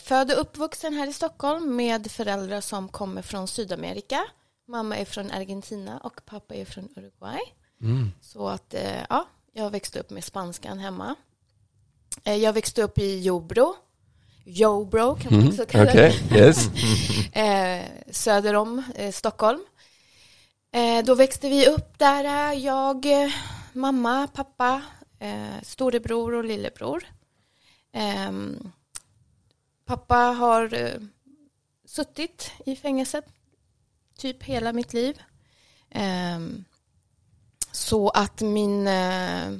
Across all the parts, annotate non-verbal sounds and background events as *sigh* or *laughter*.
född och uppvuxen här i Stockholm med föräldrar som kommer från Sydamerika. Mamma är från Argentina och pappa är från Uruguay. Mm. Så att, eh, ja, jag växte upp med spanskan hemma. Eh, jag växte upp i Jobro. Jobro kan man också kalla det. yes. *laughs* Eh, söder om Stockholm. Då växte vi upp där, jag, mamma, pappa, eh, storebror och lillebror. Ehm, pappa har eh, suttit i fängelset typ hela mitt liv. Ehm, så att min, eh,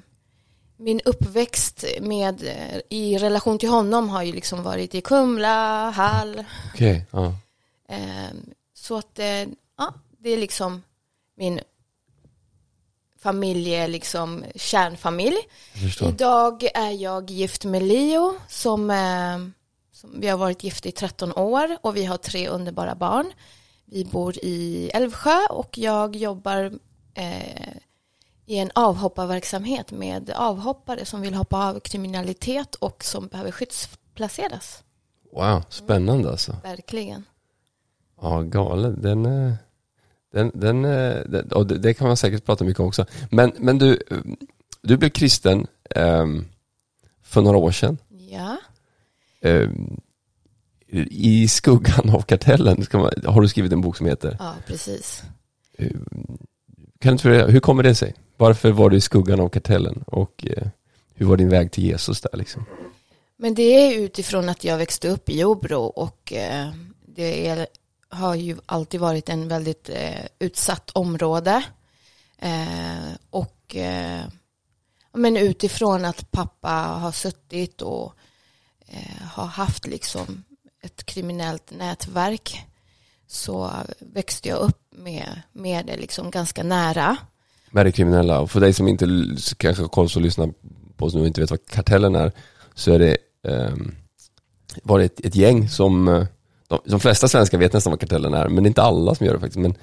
min uppväxt med, eh, i relation till honom har ju liksom varit i Kumla, Hall. Okej, ja. Ehm, så att eh, ja, det är liksom min familje, liksom kärnfamilj. Idag är jag gift med Leo som vi har varit gifta i 13 år och vi har tre underbara barn. Vi bor i Älvsjö och jag jobbar eh, i en avhopparverksamhet med avhoppare som vill hoppa av kriminalitet och som behöver skyddsplaceras. Wow, spännande alltså. Verkligen. Ja, galet. Den, eh, den, den, eh, den och det, kan man säkert prata mycket om också. Men, men du, eh, du blev kristen ehm, för några år sedan. Ja. Ehm, I skuggan av kartellen man, har du skrivit en bok som heter. Ja, precis. Kan du hur kommer det sig? Varför var du i skuggan av kartellen? Och eh, hur var din väg till Jesus där liksom? Men det är utifrån att jag växte upp i Jobro och eh, det är, har ju alltid varit en väldigt eh, utsatt område. Eh, och eh, men utifrån att pappa har suttit och eh, har haft liksom ett kriminellt nätverk så växte jag upp med, med det liksom ganska nära. Med det kriminella. Och för dig som inte kanske har koll så lyssnar på oss nu och inte vet vad kartellen är. Så är det, eh, var det ett, ett gäng som, eh, de, de flesta svenskar vet nästan vad kartellen är. Men det är inte alla som gör det faktiskt. Men,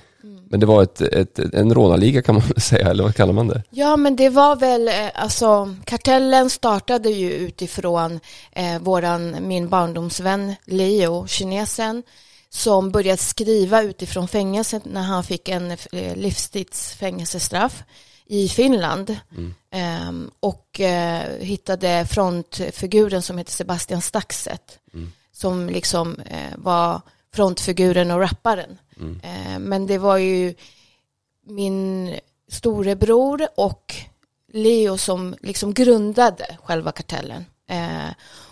men det var ett, ett, en rånarliga kan man väl säga, eller vad kallar man det? Ja, men det var väl, eh, alltså kartellen startade ju utifrån eh, våran, min barndomsvän Leo, kinesen, som började skriva utifrån fängelset när han fick en eh, livstidsfängelsestraff i Finland. Ehm, och eh, hittade frontfiguren som heter Sebastian Staxet, som liksom eh, var frontfiguren och rapparen. Eh, men det var ju min storebror och Leo som liksom grundade själva kartellen. Eh,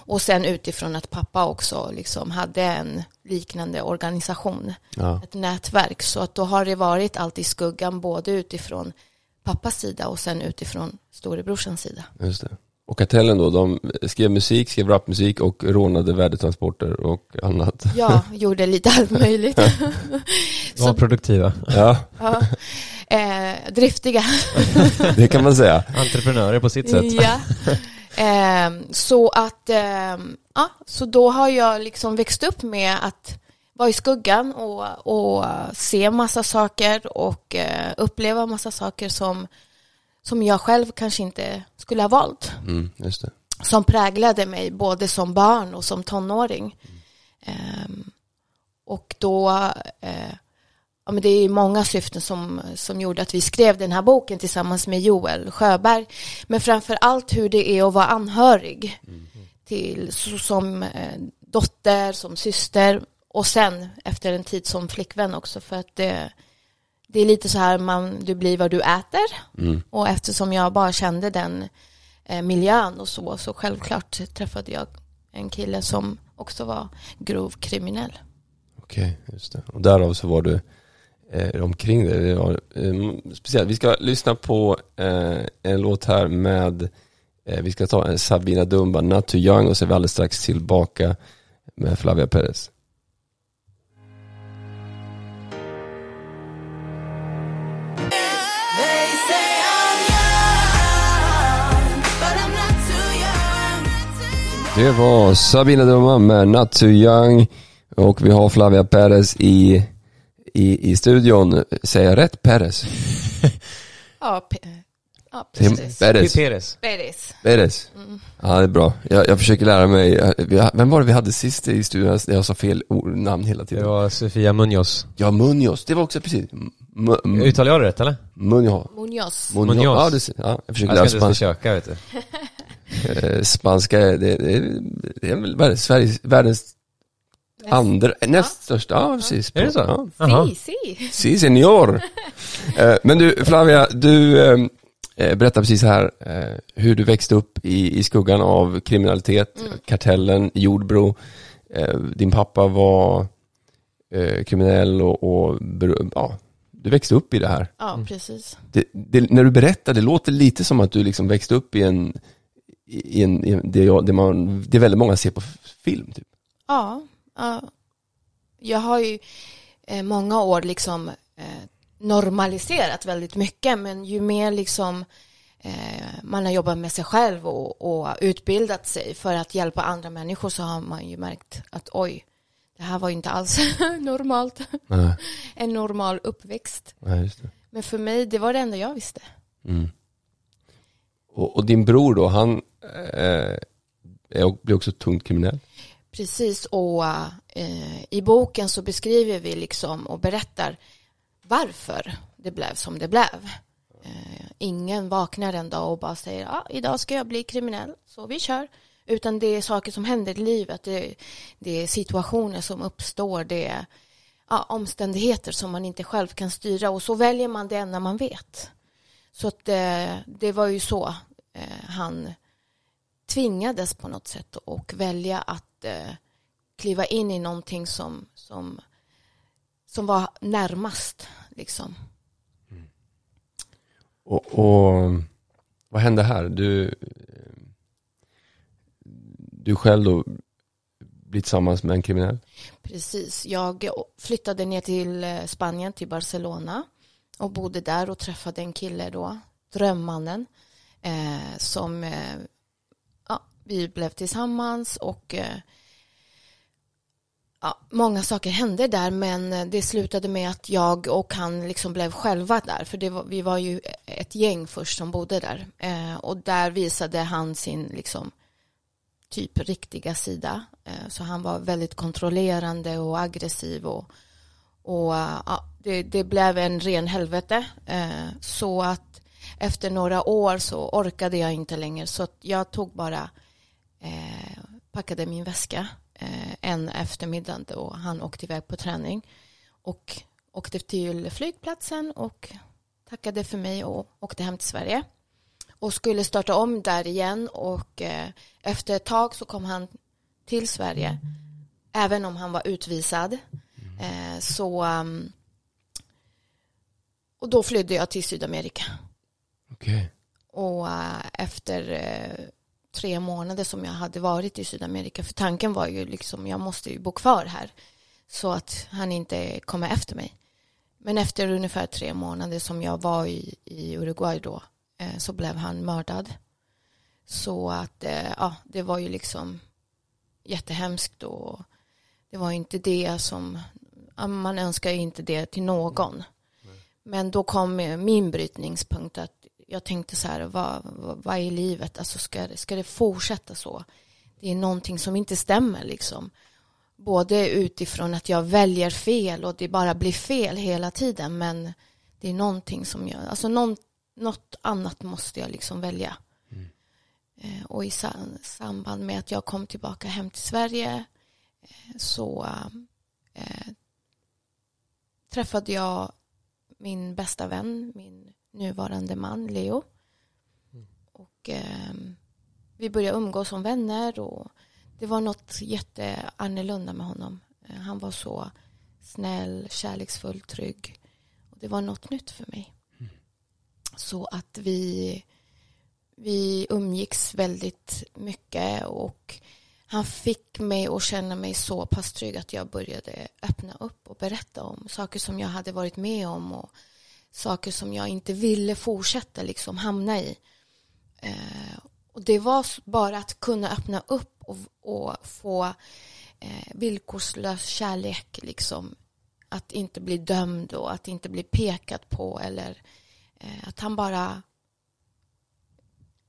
och sen utifrån att pappa också liksom hade en liknande organisation, Ja. ett nätverk. Så att då har det varit allt i skuggan både utifrån pappas sida och sen utifrån storebrorsans sida. Just det. Och kartellen då, de skrev musik, skrev rapmusik och rånade värdetransporter och annat. Jag gjorde lite allt möjligt. *laughs* Var produktiva. Ja, ja. eh, driftiga. *laughs* det kan man säga. Entreprenörer på sitt sätt. Ja. Ehm, så att, ehm, ja, så då har jag liksom växt upp med att vara i skuggan och, och se massa saker och eh, uppleva massa saker som, som jag själv kanske inte skulle ha valt. Mm. Som präglade mig både som barn och som tonåring. Ehm, och då, eh, ja men det är många syften som, som gjorde att vi skrev den här boken tillsammans med Joel Sjöberg. Men framför allt hur det är att vara anhörig till, så, som eh, dotter, som syster och sen efter en tid som flickvän också för att det, det är lite så här man, du blir vad du äter Mm. och eftersom jag bara kände den eh, miljön och så, så självklart träffade jag en kille som också var grov kriminell. Okej, just det. Och därav så var du eh, omkring det. det var, eh, speciellt. Vi ska lyssna på eh, en låt här med, eh, vi ska ta en Sabina Dumba, Not Too Young och så är vi alldeles strax tillbaka med Flavia Perez. Det var Sabina Dumba med Not Too Young och vi har Flavia Perez i, i, i studion. Säger jag rätt Perez? *laughs* Ja, P- Ja, precis. Beres. Peres. Beres. Beres. Ja, det är bra. Jag, jag försöker lära mig. Jag- vi- Vem var det vi hade sist i studion? Jag sa fel ord- namn hela Det tiden. var Sofia Munoz. Ja, Munoz. Det var också precis. M- Uttalar jag det rätt eller? Munoz. Munoz. Munoz. Ja, det, ja, jag försöker Jag lära ska inte ens spanska. försöka vet du. *laughs* Eh, Spanska, det, det, det är väl världens, Sveriges, världens andra, näst största, ja precis. Är det så? Ja. Si, si. Si, senor. *laughs* Eh, Men du, Flavia, du eh, eh, berättar precis här hur du växte upp i, i skuggan av kriminalitet, kartellen, Jordbro. Din pappa var kriminell och, och ja, du växte upp i det här. Ja, precis. Det, det, när du berättar, det låter lite som att du liksom växte upp i en, i en, i det, jag- det, man, det väldigt många ser på film. Typ. Ja, ja. jag har ju eh, många år liksom eh, normaliserat väldigt mycket men ju mer liksom eh, man har jobbat med sig själv och, och utbildat sig för att hjälpa andra människor så har man ju märkt att oj, det här var ju inte alls *laughs* normalt, Nej, *laughs* en normal uppväxt. nej. Men för mig, det var det enda jag visste. Mm. Och, och din bror då, han eh, eh är, blir också tungt kriminell. Precis, och eh, i boken så beskriver vi liksom och berättar varför det blev som det blev. Eh, ingen vaknar en dag och bara säger ah, idag ska jag bli kriminell, så vi kör. Utan det är saker som händer i livet, det, det är situationer som uppstår, det är ja, omständigheter som man inte själv kan styra och så väljer man det enda man vet. Så att eh, det var ju så eh, han tvingades på något sätt och välja att eh, kliva in i någonting som, som, som var närmast. Liksom. Och, och vad hände här? Du, du själv då blir tillsammans med en kriminell? Precis. Jag flyttade ner till eh, Spanien, till Barcelona och bodde där och träffade en kille då, drömmannen, eh, som eh, vi blev tillsammans och eh, ja, många saker hände där men eh, det slutade med att jag och han liksom blev själva där för det var, vi var ju ett gäng först som bodde där eh, och där visade han sin liksom typ riktiga sida eh, så han var väldigt kontrollerande och aggressiv och, och eh, ja, det, det blev en ren helvete eh, så att efter några år så orkade jag inte längre så att jag tog bara eh, packade min väska eh, en eftermiddag då han åkte iväg på träning och åkte till flygplatsen och tackade för mig och åkte hem till Sverige och skulle starta om där igen och eh, efter ett tag så kom han till Sverige även om han var utvisad eh, så um, och då flydde jag till Sydamerika Okej. och eh, efter tre månader som jag hade varit i Sydamerika, för tanken var ju liksom, jag måste ju bo kvar här, så att han inte kommer efter mig. Men efter ungefär tre månader som jag var i, i Uruguay då, eh, så blev han mördad. Så att, eh, ja, det var ju liksom jättehemskt och det var inte det som, man önskar ju inte det till någon. Men då kom min brytningspunkt att jag tänkte så här, vad, vad, vad är livet? Alltså ska, ska det fortsätta så? Det är någonting som inte stämmer liksom. Både utifrån att jag väljer fel och det bara blir fel hela tiden men det är någonting som jag, alltså någon, något annat måste jag liksom välja. Eh, Och i sa- samband med att jag kom tillbaka hem till Sverige eh, så eh, träffade jag min bästa vän, min nuvarande man Leo. Och ehm, vi började umgås som vänner och det var något jätteannorlunda med honom. Eh, Han var så snäll, kärleksfull, trygg. Och det var något nytt för mig. Så att vi, vi umgicks väldigt mycket och han fick mig att känna mig så pass trygg att jag började öppna upp och berätta om saker som jag hade varit med om och saker som jag inte ville fortsätta liksom hamna i. Eh, och det var bara att kunna öppna upp och, och få eh, villkorslös kärlek liksom. Att inte bli dömd och att inte bli pekat på eller eh, att han bara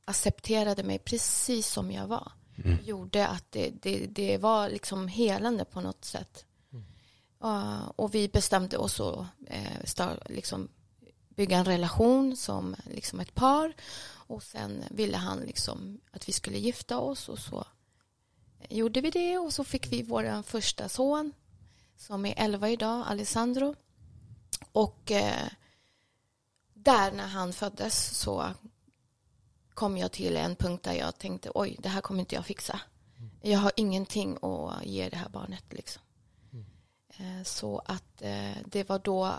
accepterade mig precis som jag var. Gjorde att det, det, det var liksom helande på något sätt. Ja, och vi bestämde oss att eh, start, liksom, bygga en relation som liksom ett par. Och sen ville han liksom att vi skulle gifta oss och så gjorde vi det och så fick vi vår första son som är 11 idag, Alessandro. Och eh, där när han föddes så kom jag till en punkt där jag tänkte oj, det här kommer inte jag fixa. Jag har ingenting att ge det här barnet liksom. Eh, Så att eh, det var då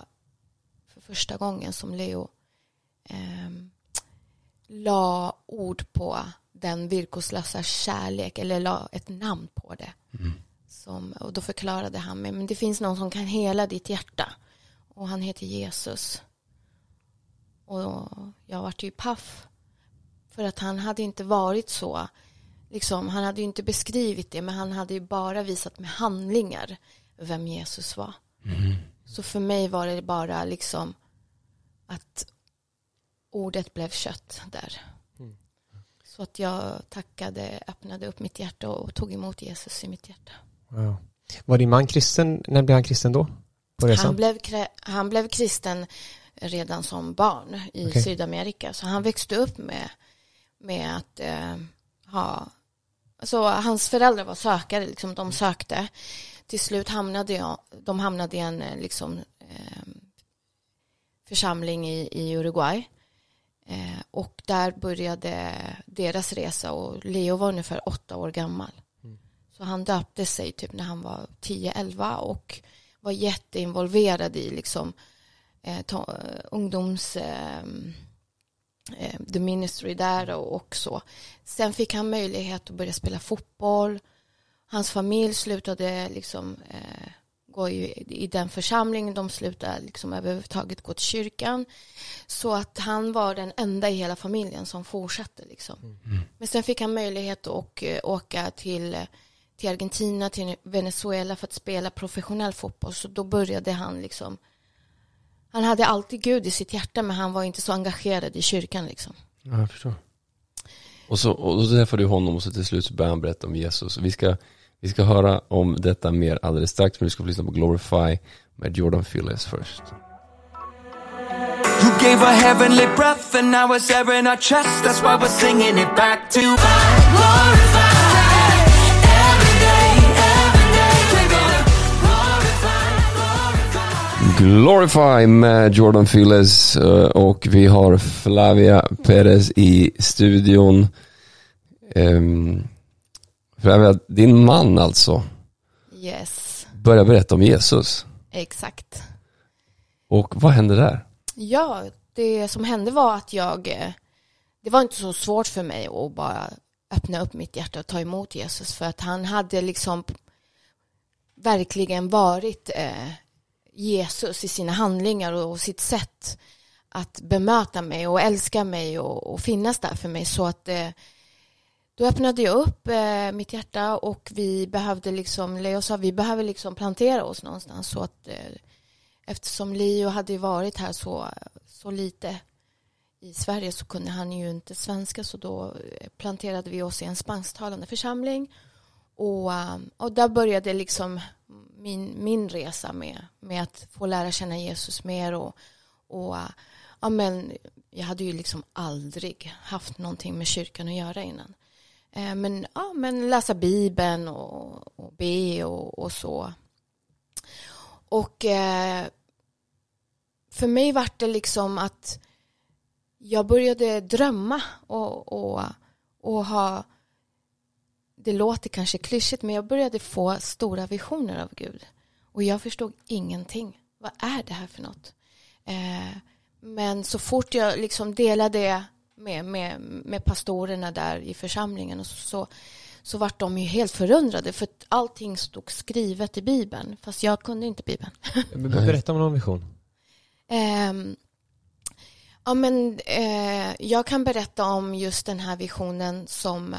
för första gången som Leo ehm, la ord på den villkorslösa kärlek eller la ett namn på det. Som, och då förklarade han mig, men det finns någon som kan hela ditt hjärta och han heter Jesus. Och jag vart ju paff för att han hade inte varit så liksom, han hade ju inte beskrivit det men han hade ju bara visat med handlingar vem Jesus var. Så för mig var det bara liksom att ordet blev kött där. Så att jag tackade, öppnade upp mitt hjärta och tog emot Jesus i mitt hjärta. Wow. Var din man kristen? När blev han kristen då? Han blev, han blev kristen redan som barn i Okej. Sydamerika. Så han växte upp med, med att eh, ha... Så hans föräldrar var sökare, liksom, de sökte. Till slut hamnade jag, de hamnade i en eh, liksom, eh, församling i, i Uruguay. Eh, och där började deras resa och Leo var ungefär åtta år gammal. Så han döpte sig typ när han var 10-11 och var jätteinvolverad i liksom eh, ta, ungdoms eh, eh, the ministry där och, och så. Sen fick han möjlighet att börja spela fotboll. Hans familj slutade liksom eh, gå i, i den församlingen. De slutade liksom överhuvudtaget gå till kyrkan. Så att han var den enda i hela familjen som fortsatte liksom. Men sen fick han möjlighet att eh, åka till eh, till Argentina, till Venezuela för att spela professionell fotboll. Så då började han liksom han hade alltid Gud i sitt hjärta men han var inte så engagerad i kyrkan liksom. Ja, jag förstår. Och så, och så träffade du honom och så till slut så började han berätta om Jesus. Vi ska, vi ska höra om detta mer alldeles strax, men du ska få lyssna på Glorify med Jordan Phillips först. You gave a heavenly breath and now it's air in our chest. That's why we're singing it back to glorify. Glorify, med Jordan Phillips eh, och vi har Flavia Perez i studion. Um, Flavia, din man alltså, Yes, börjar berätta om Jesus. exakt. Och vad hände där? Ja, det som hände var att jag, eh, det var inte så svårt för mig att bara öppna upp mitt hjärta och ta emot Jesus för att han hade liksom verkligen varit eh, Jesus i sina handlingar och, och sitt sätt att bemöta mig och älska mig och, och finnas där för mig så att eh, då öppnade jag upp eh, mitt hjärta och vi behövde liksom, Leo sa vi behöver liksom plantera oss någonstans så att eh, eftersom Leo hade varit här så, så lite i Sverige så kunde han ju inte svenska så då eh, planterade vi oss i en spansktalande församling och, eh, och där började liksom min, min resa med, med att få lära känna Jesus mer och, och eh, ja, men jag hade ju liksom aldrig haft någonting med kyrkan att göra innan. Eh, men, ja, men läsa Bibeln och, och be och, och så. Och eh, för mig var det liksom att jag började drömma och, och, och ha det låter kanske klyschigt men jag började få stora visioner av Gud och jag förstod ingenting. Vad är det här för något? Eh, men så fort jag liksom delade med, med, med pastorerna där i församlingen och så, så, så vart de ju helt förundrade för att allting stod skrivet i Bibeln fast jag kunde inte Bibeln. *laughs* Men Berätta om någon vision. Ehm, ja, men, eh, jag kan berätta om just den här visionen som,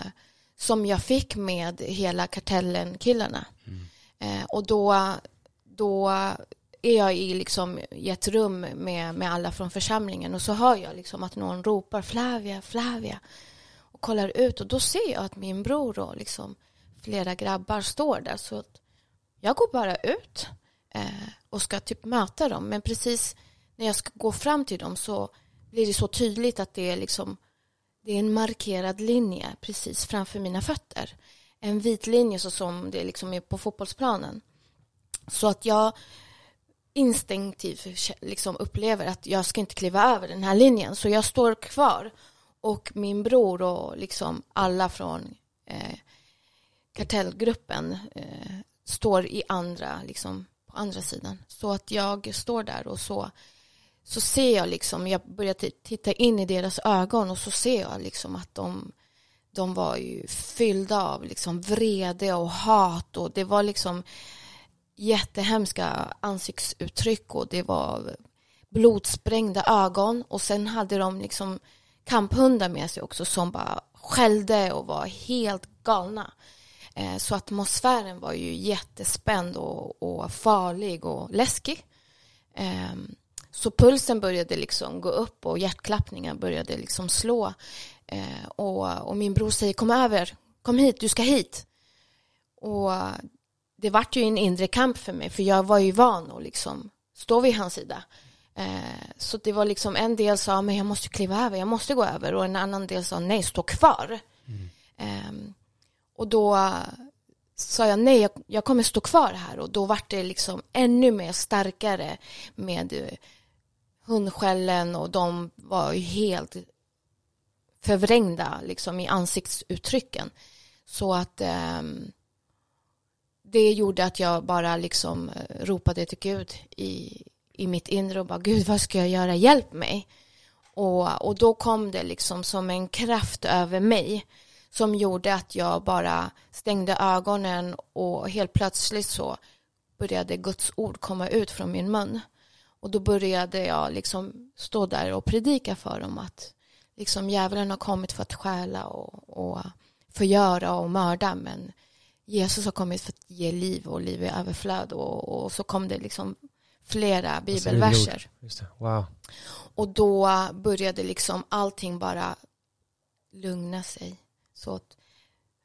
som jag fick med hela kartellen-killarna. Eh, och då, då är jag i, liksom, i ett rum med, med alla från församlingen och så hör jag liksom att någon ropar Flavia, Flavia. och kollar ut och då ser jag att min bror och liksom flera grabbar står där så att jag går bara ut eh, och ska typ möta dem men precis när jag ska gå fram till dem så blir det så tydligt att det är liksom det är en markerad linje precis framför mina fötter. En vit linje så som det liksom är på fotbollsplanen. Så att jag instinktivt liksom upplever att jag ska inte kliva över den här linjen. Så jag står kvar och min bror och liksom alla från eh, kartellgruppen eh, står i andra, liksom på andra sidan. Så att jag står där och så, så ser jag liksom, jag börjar titta in i deras ögon och så ser jag liksom att de, de var ju fyllda av liksom vrede och hat och det var liksom jättehemska ansiktsuttryck och det var blodsprängda ögon och sen hade de liksom kamphundar med sig också som bara skällde och var helt galna. Eh, så atmosfären var ju jättespänd och, och farlig och läskig. Ehm, så pulsen började liksom gå upp och hjärtklappningen började liksom slå. Eh, och, och min bror säger kom över, kom hit, du ska hit. Och det vart ju en inre kamp för mig för jag var ju van att liksom stå vid hans sida. Eh, så det var liksom en del sa men jag måste kliva över, jag måste gå över och en annan del sa nej, stå kvar. Mm. Och då sa jag nej, jag, kommer stå kvar här och då vart det liksom ännu mer starkare med eh, hundskällen och de var ju helt förvrängda liksom i ansiktsuttrycken. Så att ehm, det gjorde att jag bara liksom eh, ropade till Gud i, i mitt inre och bara Gud vad ska jag göra, hjälp mig. Och, och då kom det liksom som en kraft över mig som gjorde att jag bara stängde ögonen och helt plötsligt så började Guds ord komma ut från min mun. Och då började jag liksom stå där och predika för dem att liksom djävulen har kommit för att stjäla och, och förgöra och mörda men Jesus har kommit för att ge liv och liv i överflöd och, och så kom det liksom flera bibelverser. Just det. Wow. Och då började liksom allting bara lugna sig. Så att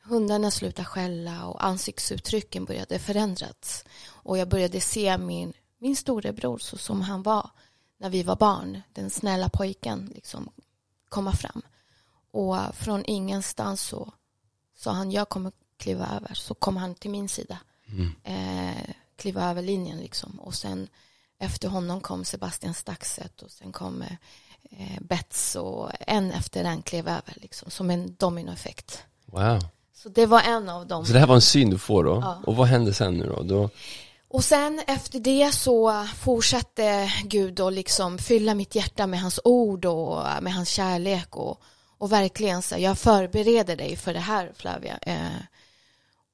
hundarna slutade skälla och ansiktsuttrycken började förändras. Och jag började se min, min storebror så som han var när vi var barn. Den snälla pojken liksom komma fram. Och från ingenstans så sa han jag kommer kliva över. Så kom han till min sida. Eh, kliva över linjen liksom. Och sen efter honom kom Sebastian Staxet och sen kom eh, Bets och en efter en klev över liksom. Som en dominoeffekt. Wow. Så det var en av dem. Så det här var en syn du får då? Ja. Och vad hände sen nu då? då Och sen efter det så fortsatte Gud att liksom fylla mitt hjärta med hans ord och med hans kärlek och, och verkligen så jag förbereder dig för det här Flavia. Eh,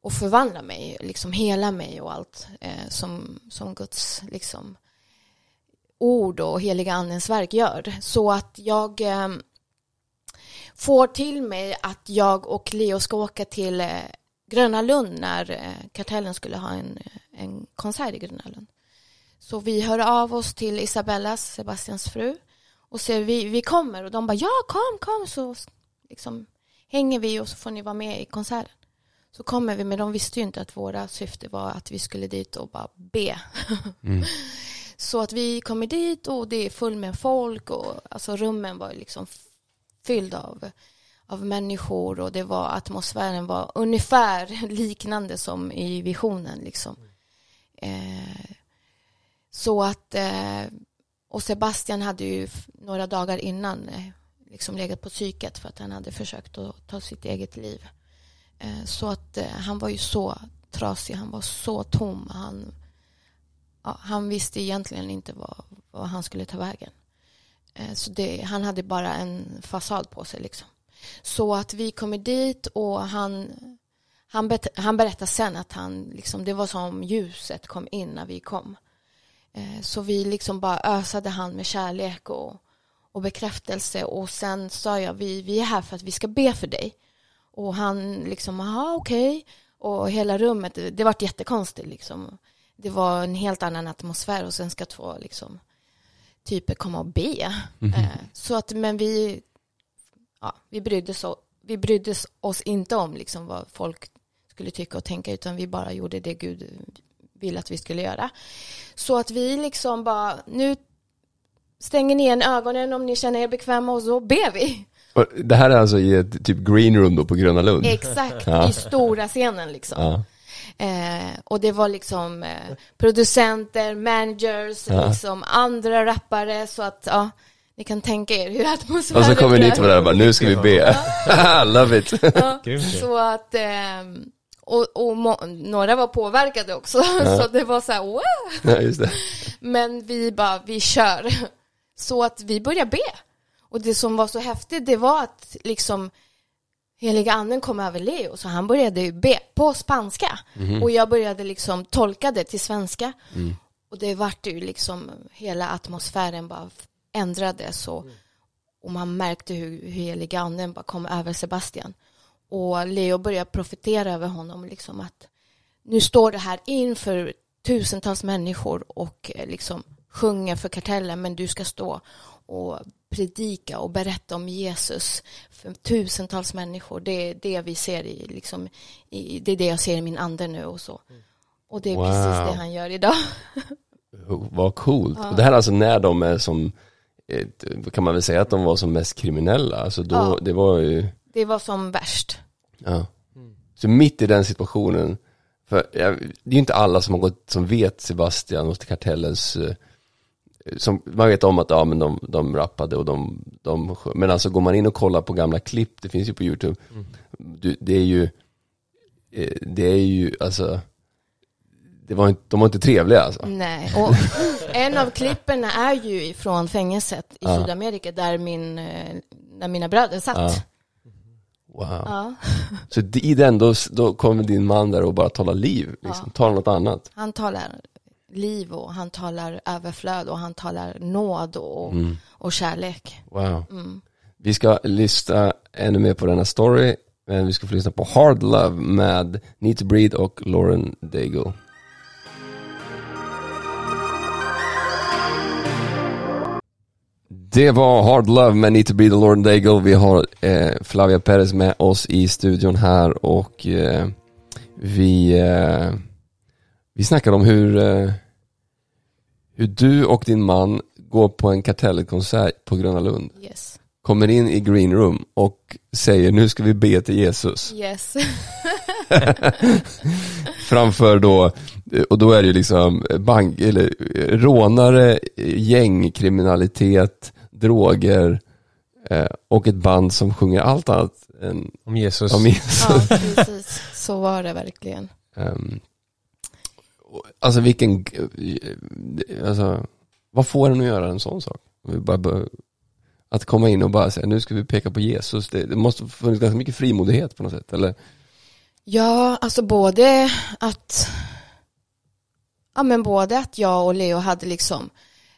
och förvandla mig, liksom hela mig och allt eh, som, som Guds liksom ord och heliga andens verk gör. Så att jag eh, får till mig att jag och Leo ska åka till eh, Gröna Lund när eh, Kartellen skulle ha en, eh, en konsert i Gröna Lund. Så vi hör av oss till Isabellas, Sebastians fru och säger vi, vi kommer och de bara ja kom kom så liksom hänger vi och så får ni vara med i konserten. Så kommer vi men de visste ju inte att våra syfte var att vi skulle dit och bara be. *laughs* Så att vi kommer dit och det är fullt med folk och alltså rummen var liksom fylld av, av människor och det var atmosfären var ungefär *laughs* liknande som i visionen liksom. Eh, så att eh, och Sebastian hade ju några dagar innan eh, liksom legat på psyket för att han hade försökt att ta sitt eget liv. Eh, så att eh, han var ju så trasig, han var så tom. Han, ja, han visste egentligen inte vad, vad han skulle ta vägen. Eh, så det, han hade bara en fasad på sig liksom. Så att vi kommer dit och han, han, bet, han berättar sen att han, liksom, det var som ljuset kom in när vi kom. Så vi liksom bara ösade han med kärlek och, och bekräftelse och sen sa jag vi, vi är här för att vi ska be för dig. Och han liksom, jaha okej. Och hela rummet, det, det vart jättekonstigt liksom. Det var en helt annan atmosfär och sen ska två liksom typer komma och be. Eh, så att, men vi, ja, vi brydde oss vi brydde oss inte om liksom vad folk skulle tycka och tänka utan vi bara gjorde det Gud ville att vi skulle göra. Så att vi liksom bara, nu stänger ni igen ögonen om ni känner er bekväma och så ber vi. Det här är alltså i ett typ green room då på Gröna Lund? Exakt, Ja. i stora scenen liksom. Ja. Eh, och det var liksom eh, producenter, managers, Ja. liksom andra rappare så att ja, ni kan tänka er hur atmosfären Och så kommer ni till varandra och bara, nu ska vi be. *laughs* Love it. Så att, ehm, och, och må, några var påverkade också, *laughs* så det var så här, wow. Men vi bara, vi kör. Så att vi började be. Och det som var så häftigt, det var att liksom heliga anden kom över Leo, så han började ju be på spanska. Och jag började liksom tolka det till svenska. Och det vart ju liksom, hela atmosfären bara ändrades och, och man märkte hur, hur heliga anden bara kom över Sebastian. Och Leo började profetera över honom liksom att nu står det här inför tusentals människor och eh, liksom sjunger för kartellen men du ska stå och predika och berätta om Jesus för tusentals människor. Det är det vi ser i, liksom, i, det är det jag ser i min ande nu och så. Och det är Wow. precis det han gör idag. *laughs* Vad coolt. Och det här är alltså när de är som, kan man väl säga att de var som mest kriminella. Alltså då, Ja. det var ju, Det var som värst. ja. Så mitt i den situationen, för ja, det är ju inte alla som har gått, som vet Sebastian och kartellens, eh, som, man vet om att ja, men de, de rappade och de, de, men alltså går man in och kollar på gamla klipp, det finns ju på YouTube, du, det är ju, eh, det är ju alltså, det var inte, de var inte trevliga alltså. Nej, och *laughs* en av klippen är ju från fängelset i Ja. Sydamerika där, min, eh, där mina bröder satt. Ja. Wow. Ja. Så i den, då, då kommer din man där och bara talar liv, liksom. talar något annat. Han talar liv och han talar överflöd och han talar nåd och, och kärlek. Wow. Vi ska lyssna ännu mer på denna story, men vi ska få lyssna på Hard Love med Need to Breathe och Lauren Daigle. Det var Hard Love med Need to Breathe och Lauren Daigle. Vi har eh, Flavia Perez med oss i studion här och eh, vi, eh, vi snackar om hur, eh, hur du och din man går på en kartellkonsert på Gröna Lund Yes. kommer in i green room och säger nu ska vi be till Jesus Yes. *laughs* framför då, och då är det ju liksom bank, eller rånare, gängkriminalitet, droger eh, och ett band som sjunger allt annat än Om Jesus. om Jesus. ja, precis. Så var det verkligen. Och- alltså vilken, alltså vad får en att göra en sån sak? Vi bara, bara, att komma in och bara säga nu ska vi peka på Jesus, det, det måste funnits ganska mycket frimodighet på något sätt, eller? Ja, alltså både att Ja men både att jag och Leo hade liksom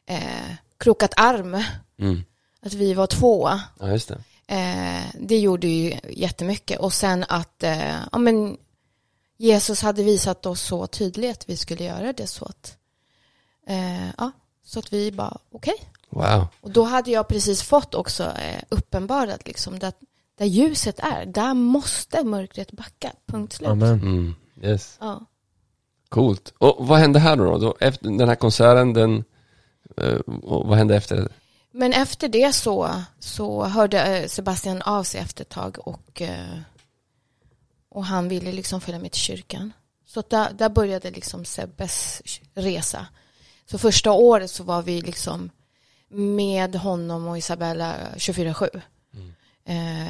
eh, krokat arm, Mm. att vi var två. Ja, just det. Eh, det gjorde ju jättemycket. Och sen att eh, ja, men Jesus hade visat oss så tydligt att vi skulle göra det så att eh, ja, så att vi bara okej. Wow. Och då hade jag precis fått också eh, uppenbarat liksom där, där ljuset är, där måste mörkret backa, punkt slut. Amen. Mm. Yes. Ja. Coolt. Och vad hände här då? då? Efter den här konserten, den, eh, vad hände efter? Men efter det så, så hörde eh, Sebastian av sig efter ett tag och, eh, och han ville liksom följa med till kyrkan. Så där, där började liksom Sebbes resa. Så första året så var vi liksom med honom och Isabella 24-7. Eh,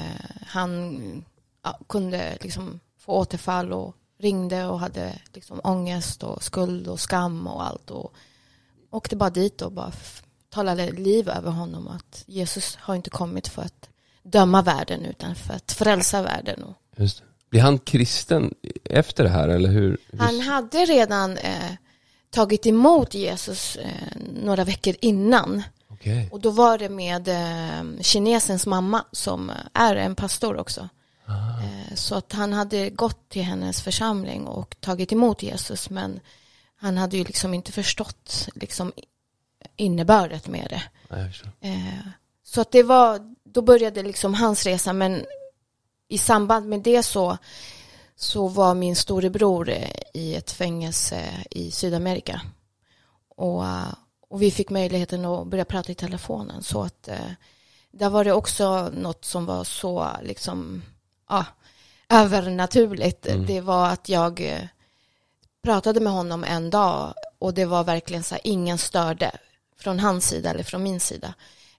han ja, kunde liksom få återfall och ringde och hade liksom ångest och skuld och skam och allt. Och åkte bara dit och bara talade liv över honom. Att Jesus har inte kommit för att döma världen utan för att frälsa världen. Och Just det. Blir han kristen efter det här eller hur? han hade redan eh, tagit emot Jesus eh, några veckor innan. Okej. Och då var det med eh, kinesens mamma som är en pastor också. Eh, så att han hade gått till hennes församling och tagit emot Jesus men han hade ju liksom inte förstått liksom innebördet med det. Förstår. Eh, så att det var, då började liksom hans resa men i samband med det så, så var min storebror eh, i ett fängelse i Sydamerika. Och, eh, och vi fick möjligheten att börja prata i telefonen. Så att eh, där var det också något som var så liksom, ja, övernaturligt. Det var att jag pratade med honom en dag och det var verkligen så här, ingen störde från hans sida eller från min sida.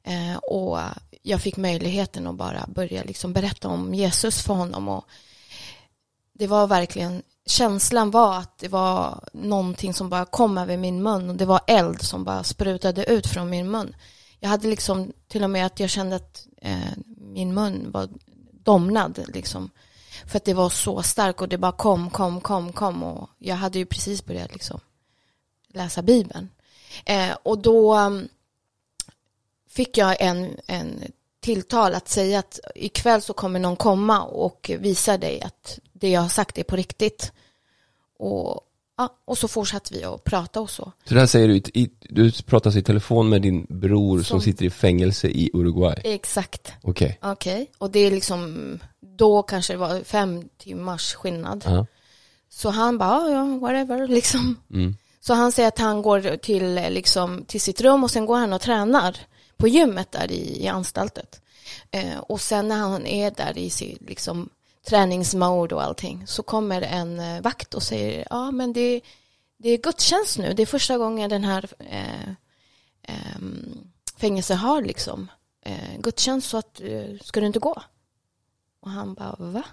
Eh, och jag fick möjligheten att bara börja liksom berätta om Jesus för honom och det var verkligen, känslan var att det var någonting som bara kom över min mun och det var eld som bara sprutade ut från min mun. Jag hade liksom till och med att jag kände att eh, min mun var domnad liksom. För att det var så starkt och det bara kom, kom, kom, kom och jag hade ju precis börjat liksom läsa Bibeln. Eh, och då mm, fick jag en, en tilltal att säga att ikväll så kommer någon komma och visa dig att det jag har sagt är på riktigt. Och, ja, och så fortsatte vi att prata och så. Så det här säger du, i- du pratar i telefon med din bror som, Som- sitter i fängelse i Uruguay. Exakt. Okej. Okej. Och det är liksom, då kanske det var fem timmars skillnad. Ja. Så han bara, ja, whatever, liksom. Mm. Så han säger att han går till, liksom, till sitt rum och sen går han och tränar på gymmet där i, i anstaltet. Eh, och sen när han är där i sin liksom, träningsmode och allting så kommer en eh, vakt och säger ja men det, det är gudstjänst nu. Det är första gången den här eh, eh fängelse har liksom eh, gudstjänst så att eh, ska du inte gå? Och han bara va?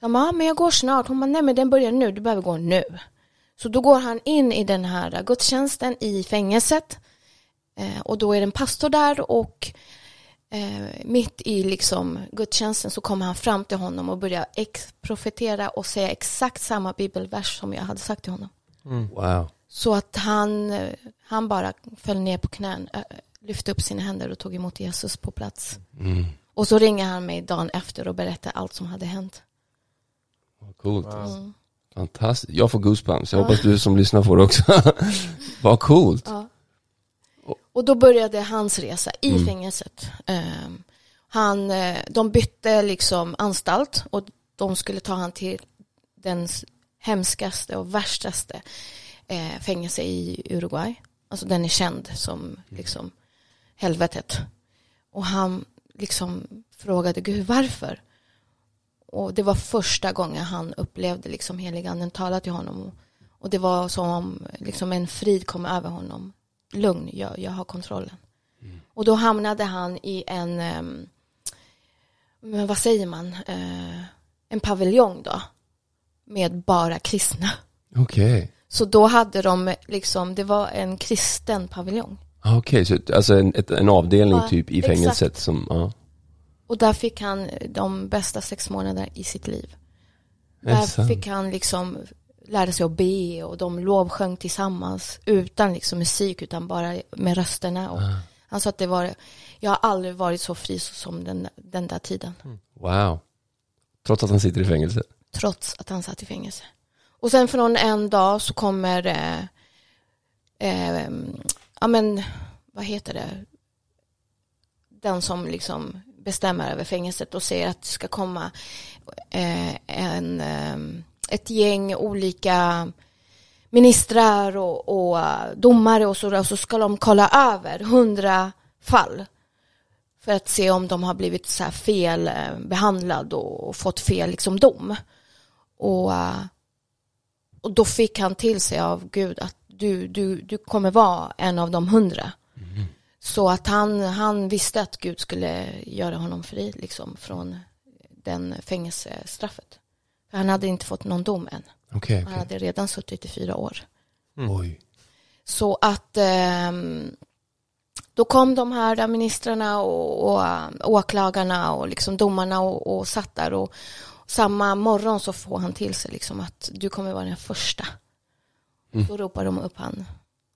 Jag bara, ja men jag går snart. Hon bara nej men den börjar nu, du behöver gå nu. Så då går han in i den här gudstjänsten i fängelset eh, och då är det en pastor där och eh, mitt i liksom gudstjänsten så kommer han fram till honom och börjar ex- profetera och säga exakt samma bibelvers som jag hade sagt till honom. Wow. Så att han, eh, han bara föll ner på knän, lyfte upp sina händer och tog emot Jesus på plats. Mm. Och så ringer han mig dagen efter och berättar allt som hade hänt. Vad coolt. Mm. Fantastiskt. Jag får goosebumps. Jag hoppas du som lyssnar får det också. *laughs* Vad coolt. Ja. Och då började hans resa i fängelset. Ehm, han, eh, de bytte liksom anstalt och de skulle ta han till den hemskaste och värstaste eh, fängelse i Uruguay. Alltså den är känd som liksom helvetet. Och han liksom frågade Gud varför? Och det var första gången han upplevde liksom heliganden tala till honom. Och det var som om liksom en frid kom över honom. Lugn, jag, jag har kontrollen. Och då hamnade han i en, ehm, men vad säger man, Eh, en paviljong då. Med bara kristna. Okej. Så då hade de liksom, det var en kristen paviljong. Ah, Okej, så alltså en, ett, en avdelning Ja, typ i exakt. fängelset som, ja. Och där fick han de bästa sex månader i sitt liv. Där fick han liksom lära sig att be och de lovsjöng tillsammans utan liksom musik utan bara med rösterna. Och Han sa att det var, jag har aldrig varit så fri som den, den där tiden. Wow. Trots att han sitter i fängelse. Trots att han satt i fängelse. Och sen från en dag så kommer, eh, eh, ja men, vad heter det? Den som liksom bestämmer över fängelset och säger att det ska komma eh, en, eh, ett gäng olika ministrar och, och eh, domare och så, och så ska de kolla över hundra fall för att se om de har blivit så här fel behandlad och, fått fel liksom dom. Och, eh, och då fick han till sig av Gud att du, du, du kommer vara en av de hundra. Så att han, han visste att Gud skulle göra honom fri liksom, från den fängelsestraffet. För han hade inte fått någon dom än. Okej, Han hade redan suttit i fyra år. Oj. Så att ehm, då kom de här ministrarna och, och äh, åklagarna och liksom domarna och, och satt där och samma morgon så får han till sig liksom att du kommer vara den första. Då ropar de upp han.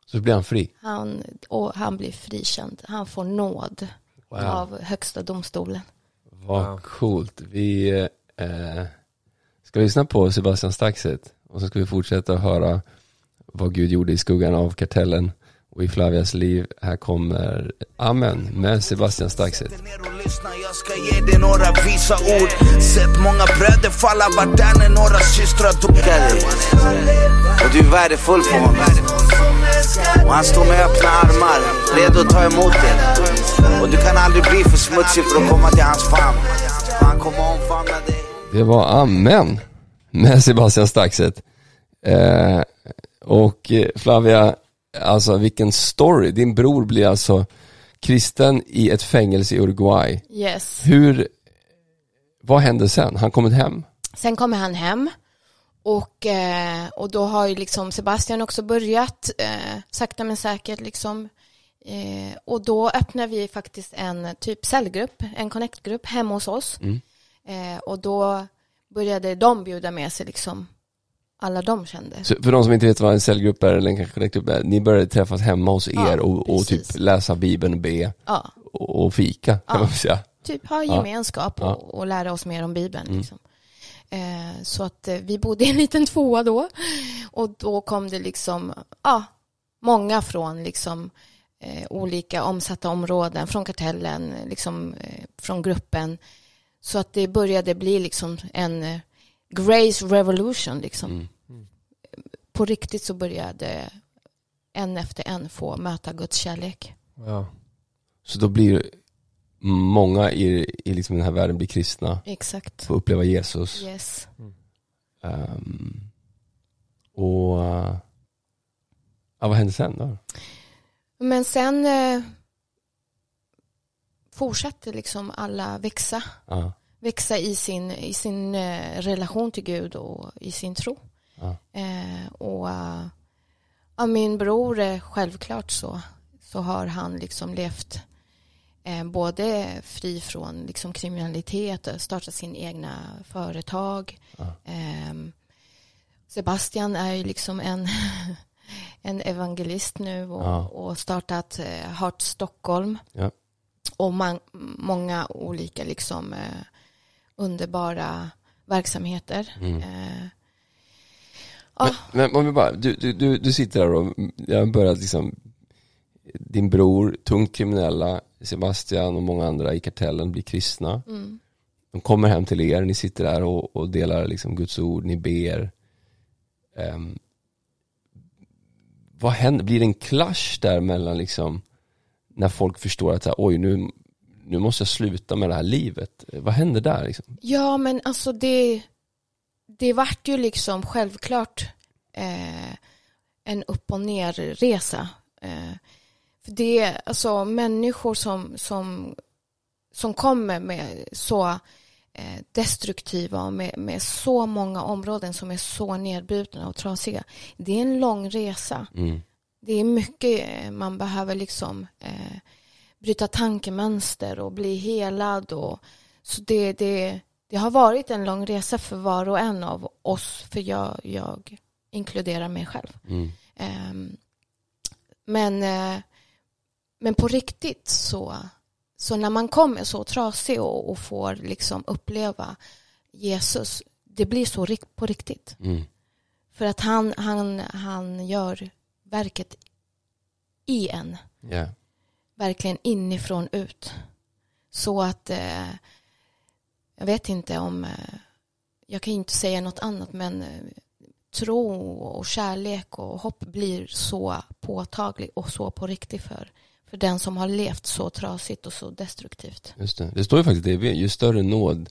Så blir han fri? han och han blir frikänd. Han får nåd Wow. av högsta domstolen. Vad coolt. Vi eh, ska lyssna på Sebastian Staxet? Och så ska vi fortsätta att höra vad Gud gjorde i skuggan av kartellen och i Flavias liv. Här kommer Amen med Sebastian Staxet. jag ska ge dig några visa ord. Sett många bröder falla, vart där när några systrar dog. Och du är värdefull för honom. Och han står med öppna armar, redo att ta emot dig. Och du kan aldrig bli för smutsig för att komma till hans famn. Han kommer omfamna dig. Det var Amen med Sebastian Staxet. Eh, och eh, Flavia, alltså vilken story. Din bror blir alltså kristen i ett fängelse i Uruguay. Yes. Hur, vad hände sen? Han kommit hem? Sen kommer han hem och, eh, och då har ju liksom Sebastian också börjat eh, sakta men säkert liksom eh, och då öppnar vi faktiskt en typ cellgrupp, en connectgrupp hemma hos oss Mm. Eh, och då började de bjuda med sig liksom alla de kände. Så för de som inte vet vad en cellgrupp är eller en connect-grupp är, ni började träffas hemma hos er Ja, och, och typ läsa bibeln och be Ja, och, och fika kan Ja. man säga. typ ha gemenskap och, och lära oss mer om Bibeln. Mm. Liksom. Eh, så att eh, vi bodde i en liten tvåa då och då kom det liksom, ja, många från liksom eh, olika omsatta områden, från kartellen, liksom eh, från gruppen. Så att det började bli liksom en eh, Grace Revolution liksom. Mm. På riktigt så började en efter en få möta Guds kärlek. Ja. Så då blir många i, i liksom den här världen blir kristna, Exakt. får uppleva Jesus. Yes. Ehm, och ja, vad hände sen då? Men sen eh, fortsatte liksom alla växa. Ja, Växa i sin, i sin eh, relation till Gud och i sin tro. ja, Eh, och eh, ja, min bror, eh, självklart så, så har han liksom levt eh, både fri från liksom kriminalitet, och startat sin egna företag. Ja. Ehm, Sebastian är ju liksom en, *laughs* en evangelist nu och, Ja. och startat eh, Heart Stockholm. Ja. Och man, många olika liksom eh, underbara verksamheter. Mm. Eh, Men, men om vi bara, du, du, du, du sitter där och jag har börjat liksom din bror, tungt kriminella, Sebastian och många andra i kartellen blir kristna. mm. De kommer hem till er, ni sitter där och, och delar liksom Guds ord, ni ber. Ehm, vad händer? Blir det en clash där mellan liksom när folk förstår att så här, oj nu, nu måste jag sluta med det här livet. Vad händer där liksom? Ja, men alltså det, det vart ju liksom självklart eh, en upp och ner-resa. Eh, för det är alltså människor som, som, som kommer med så eh, destruktiva och med, med så många områden som är så nedbrutna och trasiga. Det är en lång resa. Mm. Det är mycket eh, man behöver liksom eh, bryta tankemönster och bli helad. Och, så det, det, det har varit en lång resa för var och en av oss, för jag, jag inkluderar mig själv. Mm. Ehm, men, eh, men på riktigt så, så när man kommer så trasig och, och får liksom uppleva Jesus, det blir så på riktigt. Mm. För att han, han, han gör verket i en, Ja. verkligen inifrån ut. Så att, eh, jag vet inte om, eh, jag kan inte säga något annat, men eh, tro och kärlek och hopp blir så påtaglig och så på riktigt för, för den som har levt så trasigt och så destruktivt. Just det. Det står ju faktiskt det, ju större nåd,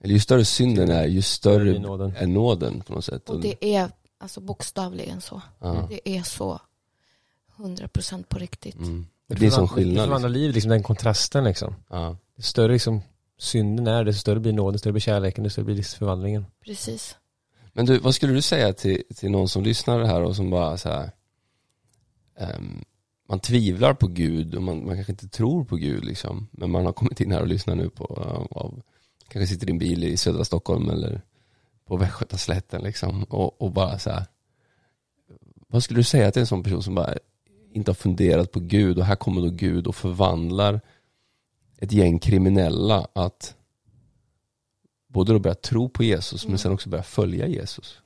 eller ju större synden är, ju större blir nåden. är nåden på något sätt. Och det är alltså bokstavligen så. ja. Det är så 100% på riktigt. mm. det blir en sån Det skillnad. förvandlar Liksom. liv, liksom den kontrasten liksom. Ja. Större liksom synden är, desto större blir nåden, desto större blir kärleken, desto större blir livsförvandlingen. Precis. Men du, vad skulle du säga till, till någon som lyssnar här och som bara så här, ehm, man tvivlar på Gud och man, man kanske inte tror på Gud liksom, men man har kommit in här och lyssnar nu på, uh, av, kanske sitter i en bil i södra Stockholm eller på Västgötaslätten liksom och, och bara så här, vad skulle du säga till en sån person som bara inte har funderat på Gud och här kommer då Gud och förvandlar ett gäng kriminella att både då börja tro på Jesus men Mm. sen också börja följa Jesus.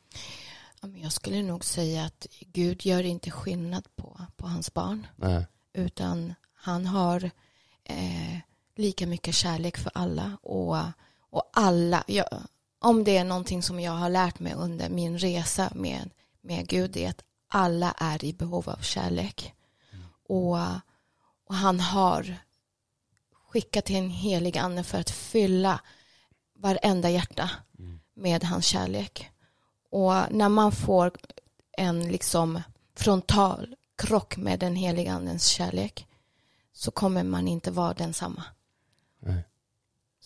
Ja, men jag skulle nog säga att Gud gör inte skillnad på på hans barn. Nej. Utan han har eh, lika mycket kärlek för alla. Och, och alla, jag, om det är någonting som jag har lärt mig under min resa med, med Gud, det är att alla är i behov av kärlek. Och, och han har skickat till en helig ande för att fylla varenda hjärta med hans kärlek. Och när man får en liksom frontal krock med den heliga andens kärlek så kommer man inte vara densamma. Nej.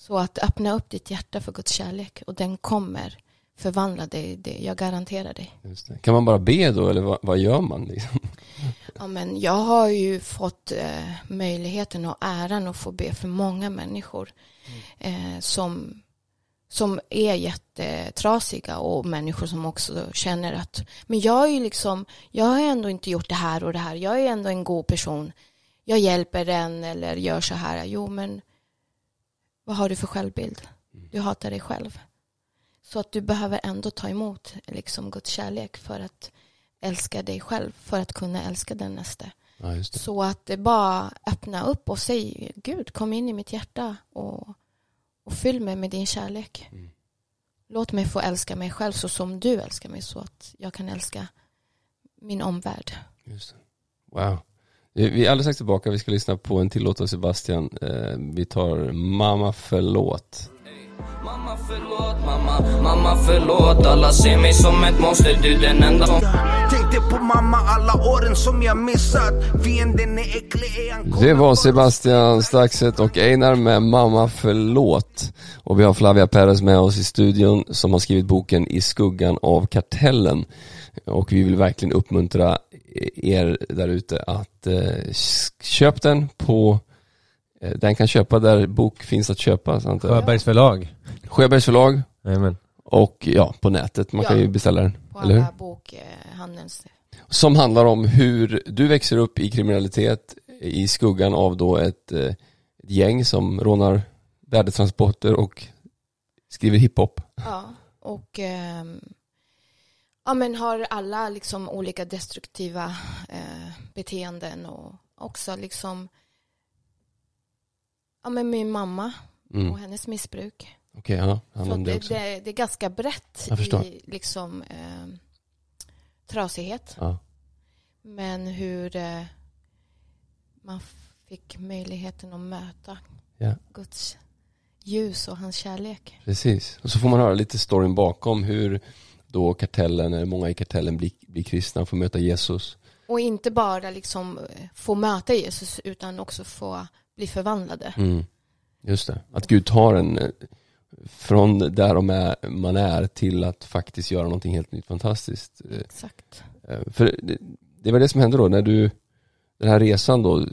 Så att öppna upp ditt hjärta för Guds kärlek och den kommer förvandla dig, det, jag garanterar dig. Kan man bara be då eller vad, vad gör man liksom? *laughs* Ja, men jag har ju fått eh, möjligheten och äran att få be för många människor eh, som, som är jättetrasiga och människor som också känner att men jag är ju liksom, jag har ändå inte gjort det här och det här, jag är ändå en god person, jag hjälper den eller gör så här, jo men vad har du för självbild? Du hatar dig själv. Så att du behöver ändå ta emot liksom Guds kärlek för att älska dig själv, för att kunna älska den nästa. Ja. Så att det bara öppna upp och säg Gud kom in i mitt hjärta och, och fyll mig med din kärlek. Mm. Låt mig få älska mig själv så som du älskar mig så att jag kan älska min omvärld. Wow. Vi vi är alldeles strax tillbaka, vi ska lyssna på en till låt av Sebastian. Eh, vi tar Mamma förlåt. Mamma förlåt, mamma, mamma förlåt Alla ser mig som ett monster, du den enda som Tänkte på mamma alla åren som jag missat Fienden är äcklig, är han Det var Sebastian Staxet och Einar med Mamma förlåt. Och vi har Flavia Perez med oss i studion som har skrivit boken I skuggan av kartellen. Och vi vill verkligen uppmuntra er där ute att eh, köp den på eh, den kan köpa där bok finns att köpa. sant? Sjöbergs förlag. Sjöbergs förlag Jajamän. och ja, på nätet. Man kan Ja. ju beställa den. På Eller hur? alla bokhandelns. Som handlar om hur du växer upp i kriminalitet i skuggan av då ett, eh, ett gäng som rånar värdetransporter och skriver hiphop. Ja, och ehm, ja, men har alla liksom olika destruktiva eh, beteenden och också liksom ja, men min mamma Mm. och hennes missbruk. Okej, ja, Så det det, det, det är ganska brett i liksom eh, trasighet. Ja. Men hur eh, man fick möjligheten att möta Ja. Guds ljus och hans kärlek. Precis, och så får man höra lite storyn bakom hur då kartellen, många i kartellen blir, blir kristna och får möta Jesus. Och inte bara liksom eh, få möta Jesus utan också få bli förvandlade. Mm. Just det, att Gud tar en eh, från där de är, man är till att faktiskt göra någonting helt nytt fantastiskt. Eh, Exakt. För det, det var det som hände då när du, den här resan då,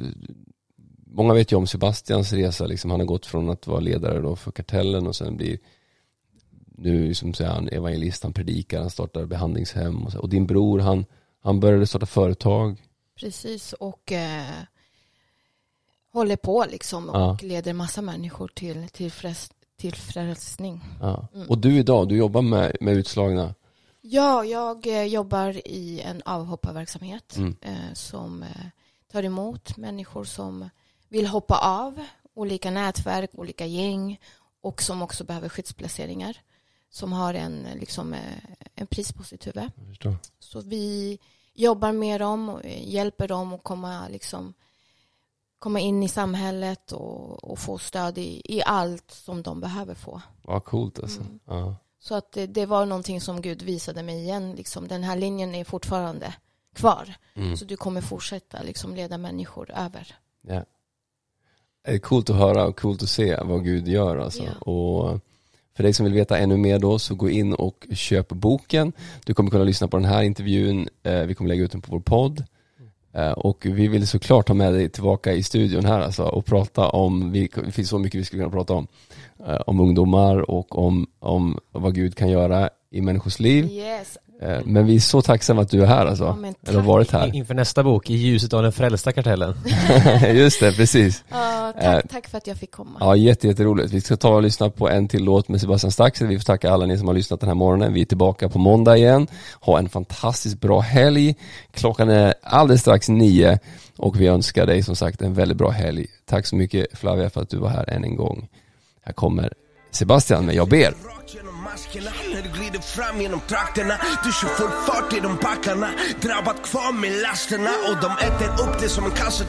många vet ju om Sebastians resa liksom, han har gått från att vara ledare då för kartellen och sen blir nu som säger han evangelist, han predikar, han startar behandlingshem och, så. och din bror han, han började starta företag. Precis. Och eh, håller på liksom och Ja. leder massa människor till, till, fräs, till frälsning. Ja. Mm. Och du idag, du jobbar med, med utslagna. Ja, jag eh, jobbar i en avhopparverksamhet Mm. eh, som eh, tar emot människor som vill hoppa av olika nätverk, olika gäng och som också behöver skyddsplaceringar som har en, eh, liksom, eh, en pris på sitt huvud. Så vi jobbar med dem och eh, hjälper dem att komma, liksom, komma in i samhället och, och få stöd i, i allt som de behöver få. Vad coolt alltså. Mm. Ja. Så att det, det var någonting som Gud visade mig igen. Liksom. Den här linjen är fortfarande kvar. Mm. Så du kommer fortsätta liksom, leda människor över. Ja. Det är coolt att höra och coolt att se vad Gud gör alltså. Ja. Och för dig som vill veta ännu mer då så gå in och köp boken. Du kommer kunna lyssna på den här intervjun. Eh, vi kommer lägga ut den på vår podd. Eh, och vi vill såklart ha med dig tillbaka i studion här alltså och prata om, det finns så mycket vi skulle kunna prata om. Eh, om ungdomar och om, om vad Gud kan göra i människors liv. Yes. Eh, Men vi är så tacksamma att du är här alltså. Ja, Eller har tack. varit här. Inför nästa bok, I ljuset av den frälsta kartellen. *laughs* Just det, precis. Ja, Eh, tack, tack för att jag fick komma. Ja, jätte, jätteroligt. Vi ska ta och lyssna på en till låt med Sebastian Staxel. Vi får tacka alla ni som har lyssnat den här morgonen. Vi är tillbaka på måndag igen. Ha en fantastiskt bra helg. Klockan är alldeles strax nio och vi önskar dig som sagt en väldigt bra helg. Tack så mycket Flavia för att du var här än en gång. Här kommer Sebastian med Jag ber. När du glider fram genom trakterna Du kör full fart i de backarna Drabbat kvar med lasterna och de äter upp det som en kasse